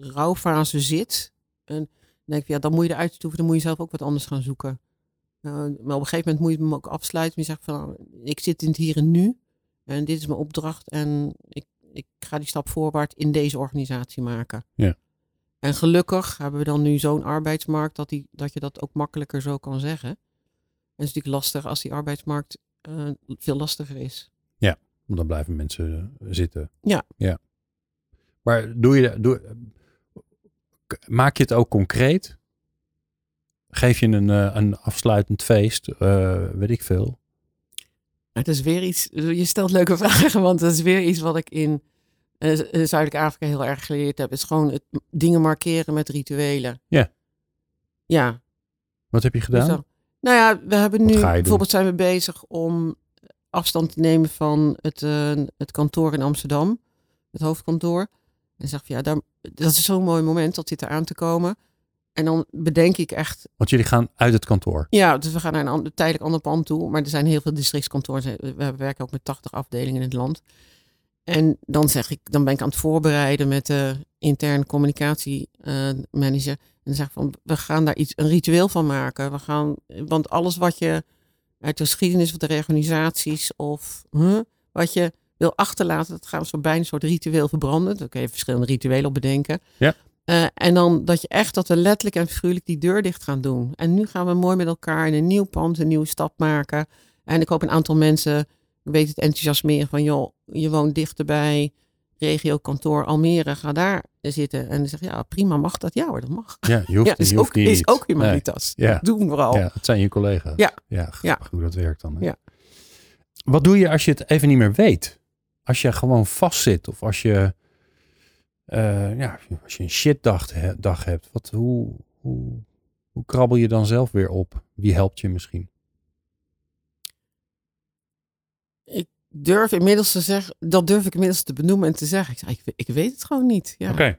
rouwfase zit. En dan denk ik, ja, dan moet je eruit toeven, dan moet je zelf ook wat anders gaan zoeken. Nou, maar op een gegeven moment moet je hem ook afsluiten. Je zegt van, nou, ik zit in het hier en nu. En dit is mijn opdracht. En ik, ik ga die stap voorwaarts in deze organisatie maken. Ja. En gelukkig hebben we dan nu zo'n arbeidsmarkt dat, die, dat je dat ook makkelijker zo kan zeggen. En het is natuurlijk lastig als die arbeidsmarkt eh, veel lastiger is. Want dan blijven mensen eh, zitten. Ja. ja. Maar doe je, doe, maak je het ook concreet? Geef je een, eh, een afsluitend feest, weet ik veel. Het is weer iets, je stelt leuke vragen, want het is weer iets wat ik in eh, Zuidelijk Afrika heel erg geleerd heb. Het is gewoon het dingen markeren met rituelen. Ja. Ja. Wat heb je dus gedaan? dan- nou ja, we hebben nu, doen? bijvoorbeeld zijn we bezig om afstand te nemen van het, eh, het kantoor in Amsterdam. Het hoofdkantoor. En zeg van ja, daar, dat is zo'n mooi moment dat zit eraan te komen. En dan bedenk ik echt, Want jullie gaan uit het kantoor. ja, dus we gaan naar een ander, tijdelijk ander pand toe. Maar er zijn heel veel districtskantoren. We werken ook met 80 afdelingen in het land. En dan zeg ik, dan ben ik aan het voorbereiden met de interne communicatiemanager. en dan zeg ik van, we gaan daar iets, een ritueel van maken. We gaan, want alles wat je uit de geschiedenis van de reorganisaties of huh, wat je wil achterlaten, dat gaan we zo bij een soort ritueel verbranden. Daar kun je verschillende rituelen op bedenken. Ja. Eh, en dan dat je echt, dat we letterlijk en figuurlijk die deur dicht gaan doen. En nu gaan we mooi met elkaar in een nieuw pand, een nieuwe stap maken. En ik hoop een aantal mensen, ik weet het enthousiasmeren van, joh, je woont dichterbij, regio kantoor Almere, ga daar zitten. En dan zeg je, ja, prima, mag dat? Ja hoor, dat mag. Ja, je hoeft, ja, is je hoeft ook, die is niet. ook Nee. humanitas. Ja. Doen vooral. Ja, het zijn je collega's. Ja. Ja, grappig hoe dat werkt dan. Hè? Ja. Wat doe je als je het even niet meer weet? Als je gewoon vastzit of als je, eh, ja, als je een shitdag he- dag hebt. Wat, hoe, hoe, hoe krabbel je dan zelf weer op? Wie helpt je misschien? Durf inmiddels te zeggen, dat durf ik inmiddels te benoemen en te zeggen. Ik, zeg, ik, we- ik weet het gewoon niet. Ja. Oké.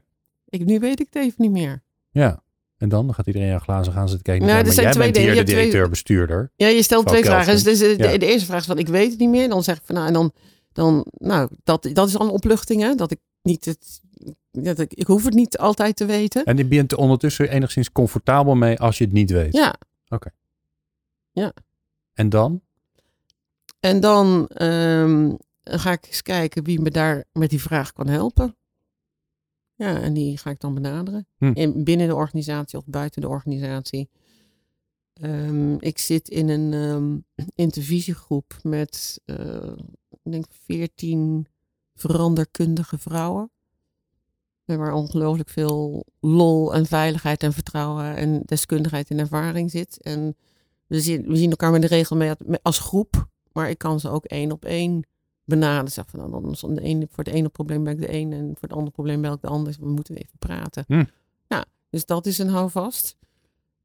Ik, nu weet ik het even niet meer. Ja. En dan, dan gaat iedereen aan glazen gaan zitten kijken. Nou, er maar zijn jij twee bent hier de directeur-bestuurder. Ja, je stelt twee vragen. Dus de, de, Ja. de eerste vraag is van ik weet het niet meer. Dan zeg ik van nou, en dan, dan nou, dat, dat is al een opluchting hè. Dat ik niet het, dat ik, ik hoef het niet altijd te weten. En je bent er ondertussen enigszins comfortabel mee als je het niet weet. Ja. En dan? En dan ehm, ga ik eens kijken wie me daar met die vraag kan helpen. Ja, en die ga ik dan benaderen. Hm. In, binnen de organisatie of buiten de organisatie. Ehm, ik zit in een ehm intervisiegroep met, eh, ik denk, veertien veranderkundige vrouwen. Waar ongelooflijk veel lol en veiligheid en vertrouwen en deskundigheid en ervaring zit. En we zien, we zien elkaar met de regel mee als groep. Maar ik kan ze ook één op één benaderen. Zeg van, nou, dan dan de ene, voor het ene probleem ben ik de een en voor het andere probleem ben ik de ander. We moeten even praten. Hm. Ja, dus dat is een houvast.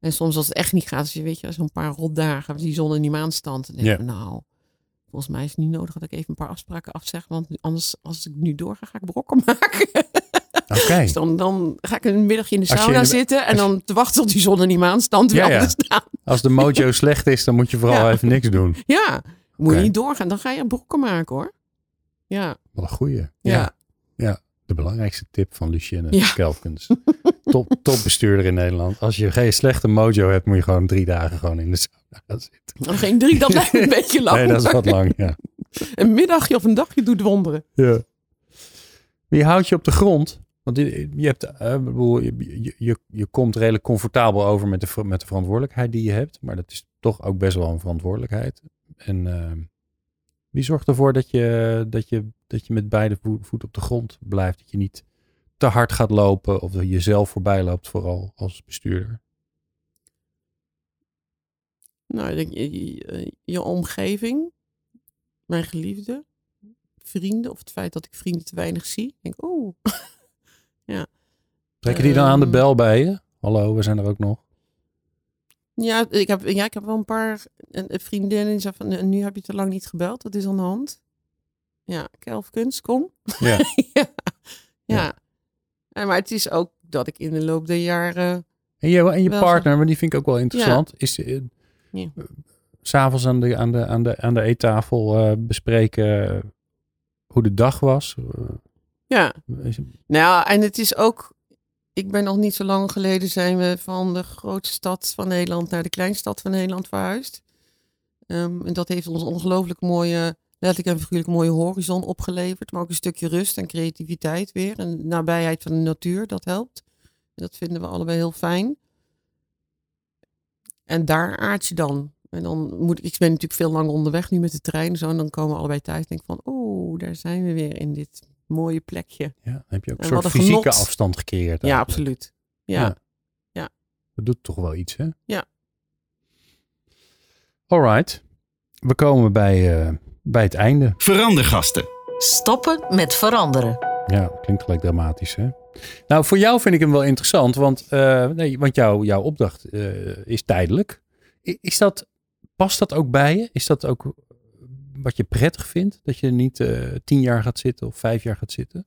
En soms als het echt niet gaat, als je weet je, zo'n paar rotdagen, die zon en die maanstand. Dan denk Ja. ik, nou, volgens mij is het niet nodig dat ik even een paar afspraken afzeg. Want anders, als ik nu doorga, ga ik brokken maken. Oké. Dus dan, dan ga ik een middagje in de sauna in de- zitten en dan te wachten tot die zon en die maanstand Ja, weer ja. staan. Als de mojo slecht is, dan moet je vooral even niks doen. Ja, moet je niet doorgaan. Dan ga je brokken maken hoor. Ja, Wat een goeie. ja. Ja, de belangrijkste tip van Lucienne Ja. Kelfkens. Top, topbestuurder in Nederland. Als je geen slechte mojo hebt, moet je gewoon drie dagen gewoon in de sauna gaan zitten. Dan geen drie, dat me een beetje lang. Nee, dat is wat lang, ja. Een middagje of een dagje doet wonderen. ja. Wie houdt je op de grond? Want hebt, eh, je, je, je, je komt redelijk comfortabel over met de, met de verantwoordelijkheid die je hebt. Maar dat is toch ook best wel een verantwoordelijkheid. En eh, wie zorgt ervoor dat je, dat, je, dat je met beide vo- voeten op de grond blijft? Dat je niet te hard gaat lopen of dat je jezelf voorbij loopt, vooral als bestuurder. Nou, je, je, je omgeving, mijn geliefde, vrienden, of het feit dat ik vrienden te weinig zie. Ik denk, oeh. Trekken die dan aan de Ehm. bel bij je? Hallo, we zijn er ook nog. Ja, ik heb, ja, ik heb wel een paar vriendinnen die zeggen van, "Eh, nu heb je te lang niet gebeld. Wat is aan de hand? Ja, Kelfkens, kom. Ja. ja. Ja. maar het is ook dat ik in de loop der jaren... En je, en je partner, maar die vind ik ook wel interessant. Is uh, Ja. s'avonds aan de, aan, de, aan, de, aan de eettafel eh, bespreken hoe de dag was? Eh, Ja. Nou, en het is ook. Ik ben nog niet zo lang geleden zijn we van de grootste stad van Nederland naar de kleinstad van Nederland verhuisd. Ehm, en dat heeft ons ongelooflijk mooie, letterlijk en figuurlijk mooie horizon opgeleverd. Maar ook een stukje rust en creativiteit weer. En nabijheid van de natuur, dat helpt. Dat vinden we allebei heel fijn. En daar aard je dan. En dan moet ik, ik ben natuurlijk veel langer onderweg nu met de trein. Zo, en dan komen we allebei thuis. En denk van, oh, daar zijn we weer in dit mooie plekje. Ja, dan heb je ook een En soort fysieke genot. afstand gecreëerd. Ja, absoluut. Ja. Ja. Dat doet toch wel iets, hè? Ja. Alright. We komen bij, eh, bij het einde. Verandergasten. Stoppen met veranderen. Ja, klinkt gelijk dramatisch, hè? Nou, voor jou vind ik hem wel interessant, want, eh, nee, want jouw jouw opdracht eh, is tijdelijk. Is dat, past dat ook bij je? Is dat ook wat je prettig vindt? Dat je niet eh, tien jaar gaat zitten of vijf jaar gaat zitten?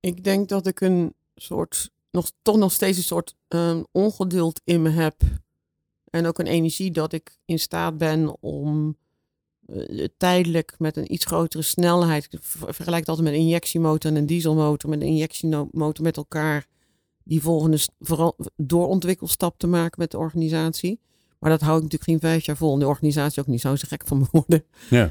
Ik denk dat ik een soort, nog, toch nog steeds een soort ehm, ongeduld in me heb. En ook een energie dat ik in staat ben om eh, tijdelijk met een iets grotere snelheid. Ik ver- vergelijk altijd met een injectiemotor en een dieselmotor. Met een injectiemotor met elkaar die volgende doorontwikkelstap te maken met de organisatie. Maar dat hou ik natuurlijk geen vijf jaar vol. En de organisatie ook niet. Zou ze gek van me worden. Ja.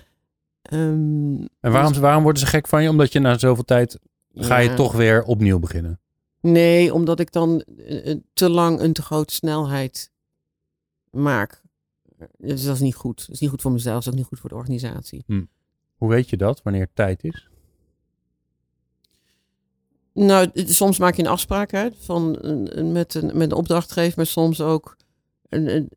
Ehm, En waarom, waarom worden ze gek van je? Omdat je na zoveel tijd ga je toch weer opnieuw beginnen. Nee, omdat ik dan eh, eh, te lang een te grote snelheid maak. Dus dat is niet goed. Dat is niet goed voor mezelf, dat is ook niet goed voor de organisatie. Hoe weet je dat, wanneer tijd is? Nou, soms maak je een afspraak hè, van, met, een, met een opdrachtgever, maar soms ook een-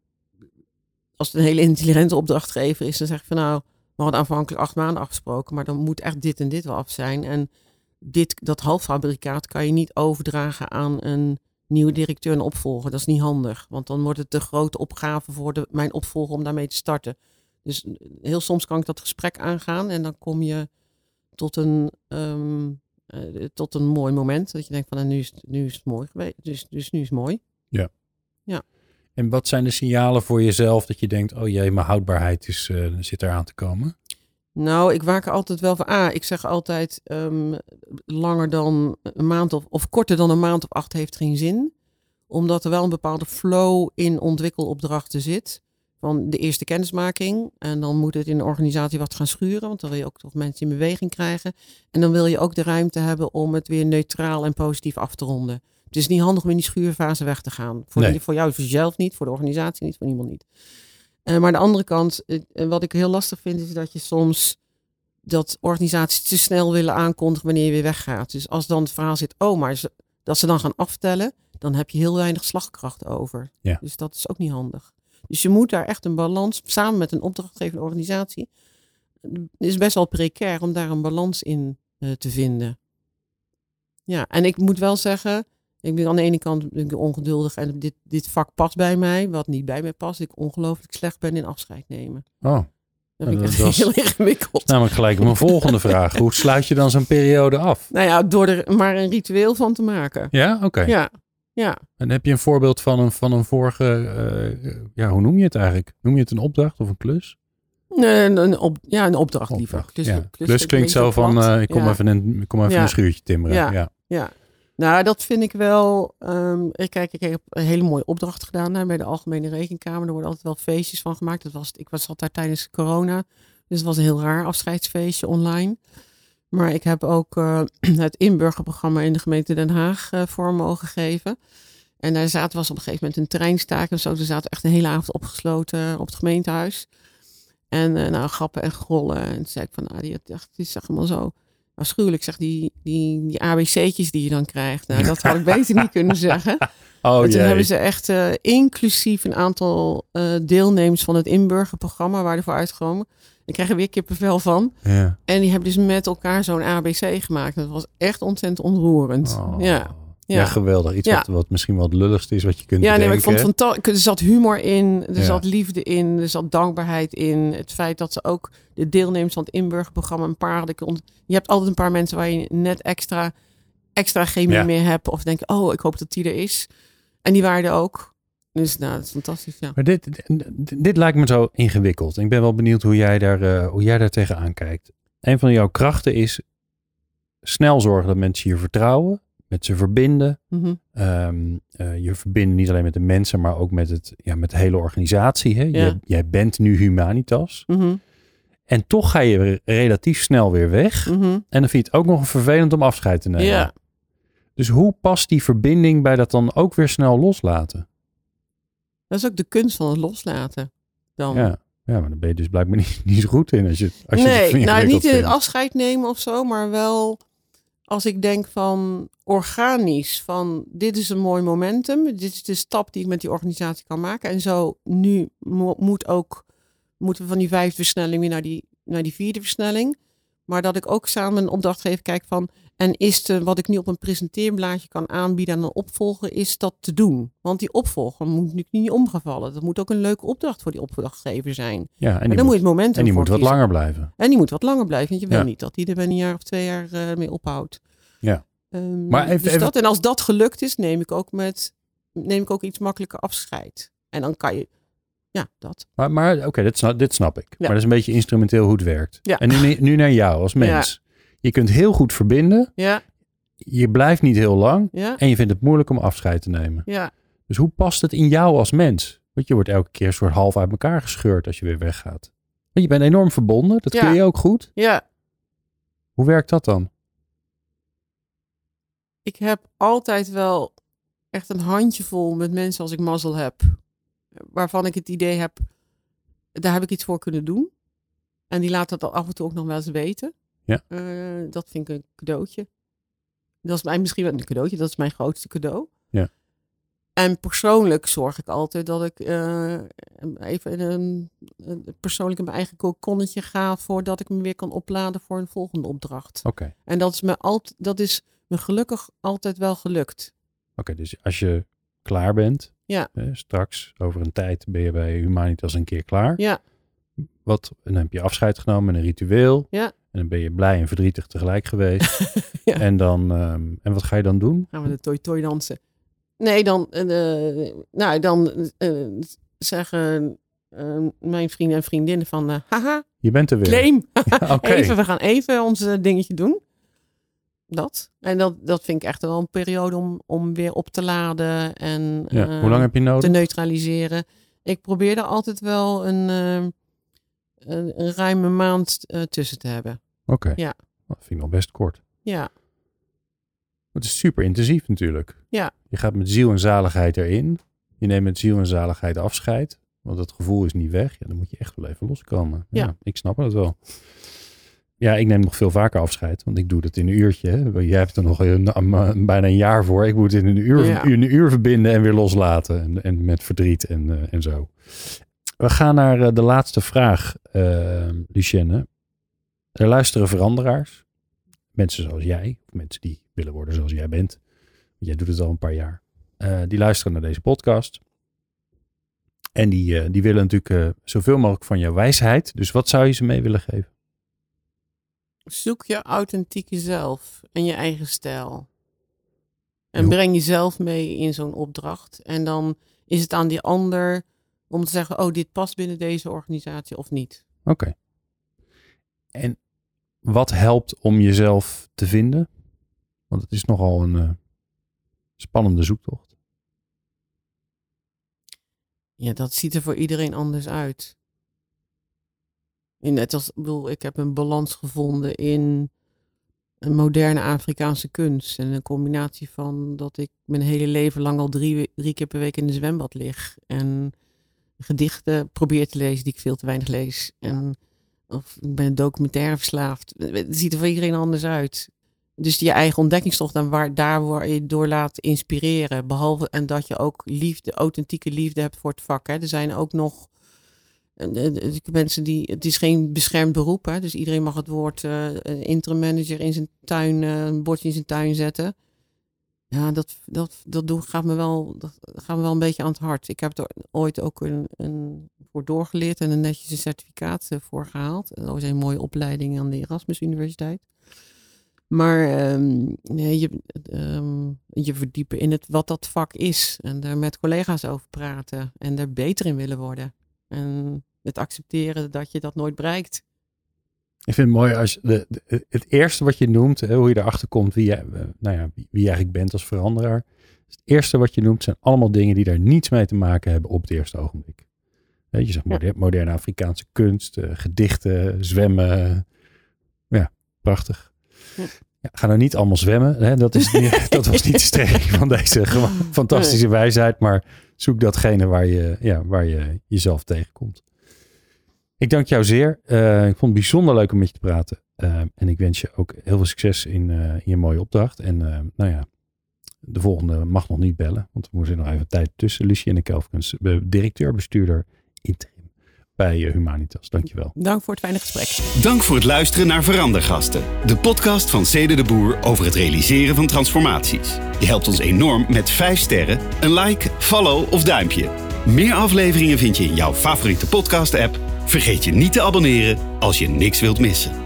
als het een hele intelligente opdrachtgever is, dan zeg ik van nou, we hadden aanvankelijk acht maanden afgesproken, maar dan moet echt dit en dit wel af zijn. En dit, dat halffabrikaat kan je niet overdragen aan een nieuwe directeur en opvolger. Dat is niet handig, want dan wordt het te grote opgave voor de, mijn opvolger om daarmee te starten. Dus heel soms kan ik dat gesprek aangaan en dan kom je tot een, ehm, eh, tot een mooi moment. Dat je denkt van nou, nu, is, het- nu is het mooi geweest. Dus, dus nu is het mooi. En wat zijn de signalen voor jezelf dat je denkt, oh jee, mijn houdbaarheid is, eh, zit eraan te komen? Nou, ik waak er altijd wel van. Ah, ik zeg altijd ehm, langer dan een maand of, of korter dan een maand of acht heeft geen zin. Omdat er wel een bepaalde flow in ontwikkelopdrachten zit. Van de eerste kennismaking. En dan moet het in de organisatie wat gaan schuren. Want dan wil je ook toch mensen in beweging krijgen. En dan wil je ook de ruimte hebben om het weer neutraal en positief af te ronden. Het is niet handig om in die schuurfase weg te gaan. Voor, Nee. die- voor jou, voor jezelf niet, voor de organisatie niet, voor niemand niet. Eh, maar de andere kant, eh, eh, wat ik heel lastig vind, is dat je soms dat organisaties te snel willen aankondigen wanneer je weer weggaat. Dus als dan het verhaal zit, oh, maar ze- dat ze dan gaan aftellen, dan heb je heel weinig slagkracht over. Ja. Dus dat is ook niet handig. Dus je moet daar echt een balans, samen met een opdrachtgevende organisatie, is best wel precair om daar een balans in te vinden. Ja, en ik moet wel zeggen, ik ben aan de ene kant ben ik ongeduldig en dit, dit vak past bij mij. Wat niet bij mij past, ik ongelooflijk slecht ben in afscheid nemen. Oh, Dat vind ik echt heel ingewikkeld. namelijk gelijk mijn volgende vraag. Hoe sluit je dan zo'n periode af? Nou ja, door er maar een ritueel van te maken. Ja, oké. Ja, ja. En heb je een voorbeeld van een, van een vorige, eh, ja, hoe noem je het eigenlijk? Noem je het een opdracht of een klus? Een, een, op, ja, een opdracht liever. Klus, ja. klus klinkt zo van, eh, ik kom ja. even, een, kom even Ja. een schuurtje timmeren. Ja. Ja. Nou, dat vind ik wel. ik kijk, ik heb een hele mooie opdracht gedaan bij de Algemene Rekenkamer. Er worden altijd wel feestjes van gemaakt. Dat was, ik was altijd tijdens corona. Dus het was een heel raar afscheidsfeestje online. Maar ik heb ook eh, het inburgerprogramma in de gemeente Den Haag eh, vorm mogen geven. En daar zaten, was op een gegeven moment een treinstaak en zo. Ze zaten echt een hele avond opgesloten op het gemeentehuis. En eh, nou, grappen en grollen. En toen zei ik van, nou, die, dacht, die zag helemaal zo afschuwelijk. Zeg, die, die, die ABC'tjes die je dan krijgt. Nou, dat had ik beter niet kunnen zeggen. Oh en toen jee. hebben ze echt eh, inclusief een aantal eh, deelnemers van het inburgerprogramma waar ervoor uitgekomen. Ik krijg er weer kippenvel van. Ja. En die hebben dus met elkaar zo'n ABC gemaakt. Dat was echt ontzettend ontroerend. Oh. Ja. Ja. Ja. geweldig. Iets Ja. wat, wat misschien wel het lulligste is wat je kunt Ja, nee, maar ik vond het fantastisch. Er zat humor in, er Ja. zat liefde in, er zat dankbaarheid in. Het feit dat ze ook de deelnemers van het inburgerprogramma een paar hadden. Je hebt altijd een paar mensen waar je net extra, extra chemie mee hebt. Of denk, oh, ik hoop dat die er is. En die waren er ook. Dus nou, dat is fantastisch. Ja. Maar dit, dit, dit lijkt me zo ingewikkeld. Ik ben wel benieuwd hoe jij daar, eh, hoe jij daar tegenaan kijkt. Een van jouw krachten is snel zorgen dat mensen je vertrouwen, met ze verbinden. Mhm. Ehm, eh, je verbindt niet alleen met de mensen, maar ook met, het, ja, met de hele organisatie. Hè? Ja. Jij, jij bent nu Humanitas. Mhm. En toch ga je re- relatief snel weer weg. Mhm. En dan vind je het ook nog vervelend om afscheid te nemen. Ja. Dus hoe past die verbinding bij dat dan ook weer snel loslaten? Dat is ook de kunst van het loslaten. Dan. Ja, ja maar dan ben je dus blijkbaar niet, niet zo goed in als je, als je nee, nou ingewikkeld niet in het afscheid nemen of zo, maar wel als ik denk van organisch, van dit is een mooi momentum, dit is de stap die ik met die organisatie kan maken. En zo nu mo- moet ook, moeten we van die vijfde versnelling weer naar die, naar die vierde versnelling. Maar dat ik ook samen een opdrachtgever kijk van, en is de, wat ik nu op een presenteerblaadje kan aanbieden aan een opvolger, is dat te doen? Want die opvolger moet natuurlijk niet omgevallen. Dat moet ook een leuke opdracht voor die opdrachtgever zijn. Ja, en Maar dan moet, moet je het momentum en die moet wat kiezen. langer blijven. En die moet wat langer blijven, want je wil niet dat die er binnen een jaar of twee jaar eh, mee ophoudt. Ja. Ehm, Maar even- dus even- dat, en als dat gelukt is, neem ik ook met neem ik ook iets makkelijker afscheid. En dan kan je, ja, dat. Maar, maar oké, dit, snap, dit snap ik. Maar dat is een beetje instrumenteel hoe het werkt. Ja. En nu, nu naar jou als mens. Je kunt heel goed verbinden. Ja, Je blijft niet heel lang. ja, En je vindt het moeilijk om afscheid te nemen. ja. Dus hoe past het in jou als mens? Want je wordt elke keer een soort half uit elkaar gescheurd als je weer weggaat. Want je bent enorm verbonden. Dat kun je ook goed. Ja, Hoe werkt dat dan? Ik heb altijd wel echt een handjevol met mensen als ik mazzel heb. Waarvan ik het idee heb, daar heb ik iets voor kunnen doen. En die laten dat af en toe ook nog wel eens weten. Ja. Eh, dat vind ik een cadeautje. Dat is mijn, misschien wel een cadeautje, dat is mijn grootste cadeau. Ja. En persoonlijk zorg ik altijd dat ik eh, even in een, een- persoonlijk in mijn eigen kokonnetje ga voordat ik me weer kan opladen voor een volgende opdracht. Oké. En dat is me altijd, dat is me gelukkig altijd wel gelukt. Oké, dus als je klaar bent, Ja. hè, straks over een tijd ben je bij Humanitas een keer klaar. Ja, Wat, en dan heb je afscheid genomen met een ritueel. Ja. En dan ben je blij en verdrietig tegelijk geweest. Ja. En dan, ehm, en wat ga je dan doen? gaan we de toi toi dansen. Nee, dan, eh, nou, dan eh, zeggen eh, mijn vrienden en vriendinnen van, haha, Je bent er weer. claim. Oké. Even, we gaan even ons dingetje doen. Dat. En dat, dat vind ik echt wel een periode om, om weer op te laden en Ja. Hoe lang heb je nodig? te neutraliseren. Ik probeer er altijd wel een, eh, een, een ruime maand eh, tussen te hebben. Oké. Ja. Dat vind ik nog best kort. Ja, Het is super intensief natuurlijk. Ja. Je gaat met ziel en zaligheid erin. Je neemt met ziel en zaligheid afscheid. Want het gevoel is niet weg. Ja, dan moet je echt wel even loskomen. Ja, Ja. ik snap het wel. Ja, ik neem nog veel vaker afscheid. Want ik doe dat in een uurtje. Hè. Jij hebt er nog een, een- bijna een jaar voor. Ik moet het in een uur, Ja. een uur verbinden en weer loslaten. En, en met verdriet en, eh, en zo. We gaan naar eh, de laatste vraag, eh Lucienne. Er luisteren veranderaars. Mensen zoals jij. Of mensen die willen worden zoals jij bent. Jij doet het al een paar jaar. Die luisteren naar deze podcast. En die, die willen natuurlijk zoveel mogelijk van jouw wijsheid. Dus wat zou je ze mee willen geven? Zoek je authentieke zelf en je eigen stijl. En breng jezelf mee in zo'n opdracht. En dan is het aan die ander om te zeggen, oh, dit past binnen deze organisatie of niet. Oké. En wat helpt om jezelf te vinden? Want het is nogal een eh, spannende zoektocht. Ja, dat ziet er voor iedereen anders uit. Net als, ik bedoel, ik heb een balans gevonden in een moderne Afrikaanse kunst. En een combinatie van dat ik mijn hele leven lang al drie, drie keer per week in de zwembad lig. En gedichten probeer te lezen die ik veel te weinig lees. En, of ik ben documentaire verslaafd. Het ziet er voor iedereen anders uit. Dus je eigen ontdekkingstocht en waar, daar waar je door laat inspireren. Behalve en dat je ook liefde, authentieke liefde hebt voor het vak. Hè. Er zijn ook nog mensen die. Het is geen beschermd beroep. Hè. Dus iedereen mag het woord eh interim manager in zijn tuin, eh, een bordje in zijn tuin zetten. Ja, dat, dat, dat doe, gaat, me wel, dat gaat me wel een beetje aan het hart. Ik heb er ooit ook een, een voor doorgeleerd en een netjes een certificaat eh, voor gehaald. Dat was een mooie opleiding aan de Erasmus Universiteit. Maar ehm, nee, je, ehm, je verdiepen in het, wat dat vak is. En daar met collega's over praten. En er beter in willen worden. En het accepteren dat je dat nooit bereikt. Ik vind het mooi als de, de- het eerste wat je noemt, hè, hoe je erachter komt wie je, eh, nou ja, wie, wie je eigenlijk bent als veranderaar. Het eerste wat je noemt zijn allemaal dingen die daar niets mee te maken hebben op het eerste ogenblik. Je zegt moder- moderne Afrikaanse kunst, eh, gedichten, zwemmen. Ja, prachtig. Ja. Ga nou niet allemaal zwemmen. Hè? Dat, is niet, dat was niet de strekking van deze fantastische wijsheid. Maar zoek datgene waar je, ja, waar je jezelf tegenkomt. Ik dank jou zeer. Eh, ik vond het bijzonder leuk om met je te praten. Eh, en ik wens je ook heel veel succes in, eh, in je mooie opdracht. En nou ja, de volgende mag nog niet bellen. Want we moeten nog even tijd tussen. Lucie en Kelfkens, eh, directeur-bestuurder interim bij eh, Humanitas. Dankjewel. Dank voor het fijne gesprek. Dank voor het luisteren naar Verandergasten. De podcast van Cede de Boer over het realiseren van transformaties. Je helpt ons enorm met 5 sterren, een like, follow of duimpje. Meer afleveringen vind je in jouw favoriete podcast app. Vergeet je niet te abonneren als je niks wilt missen.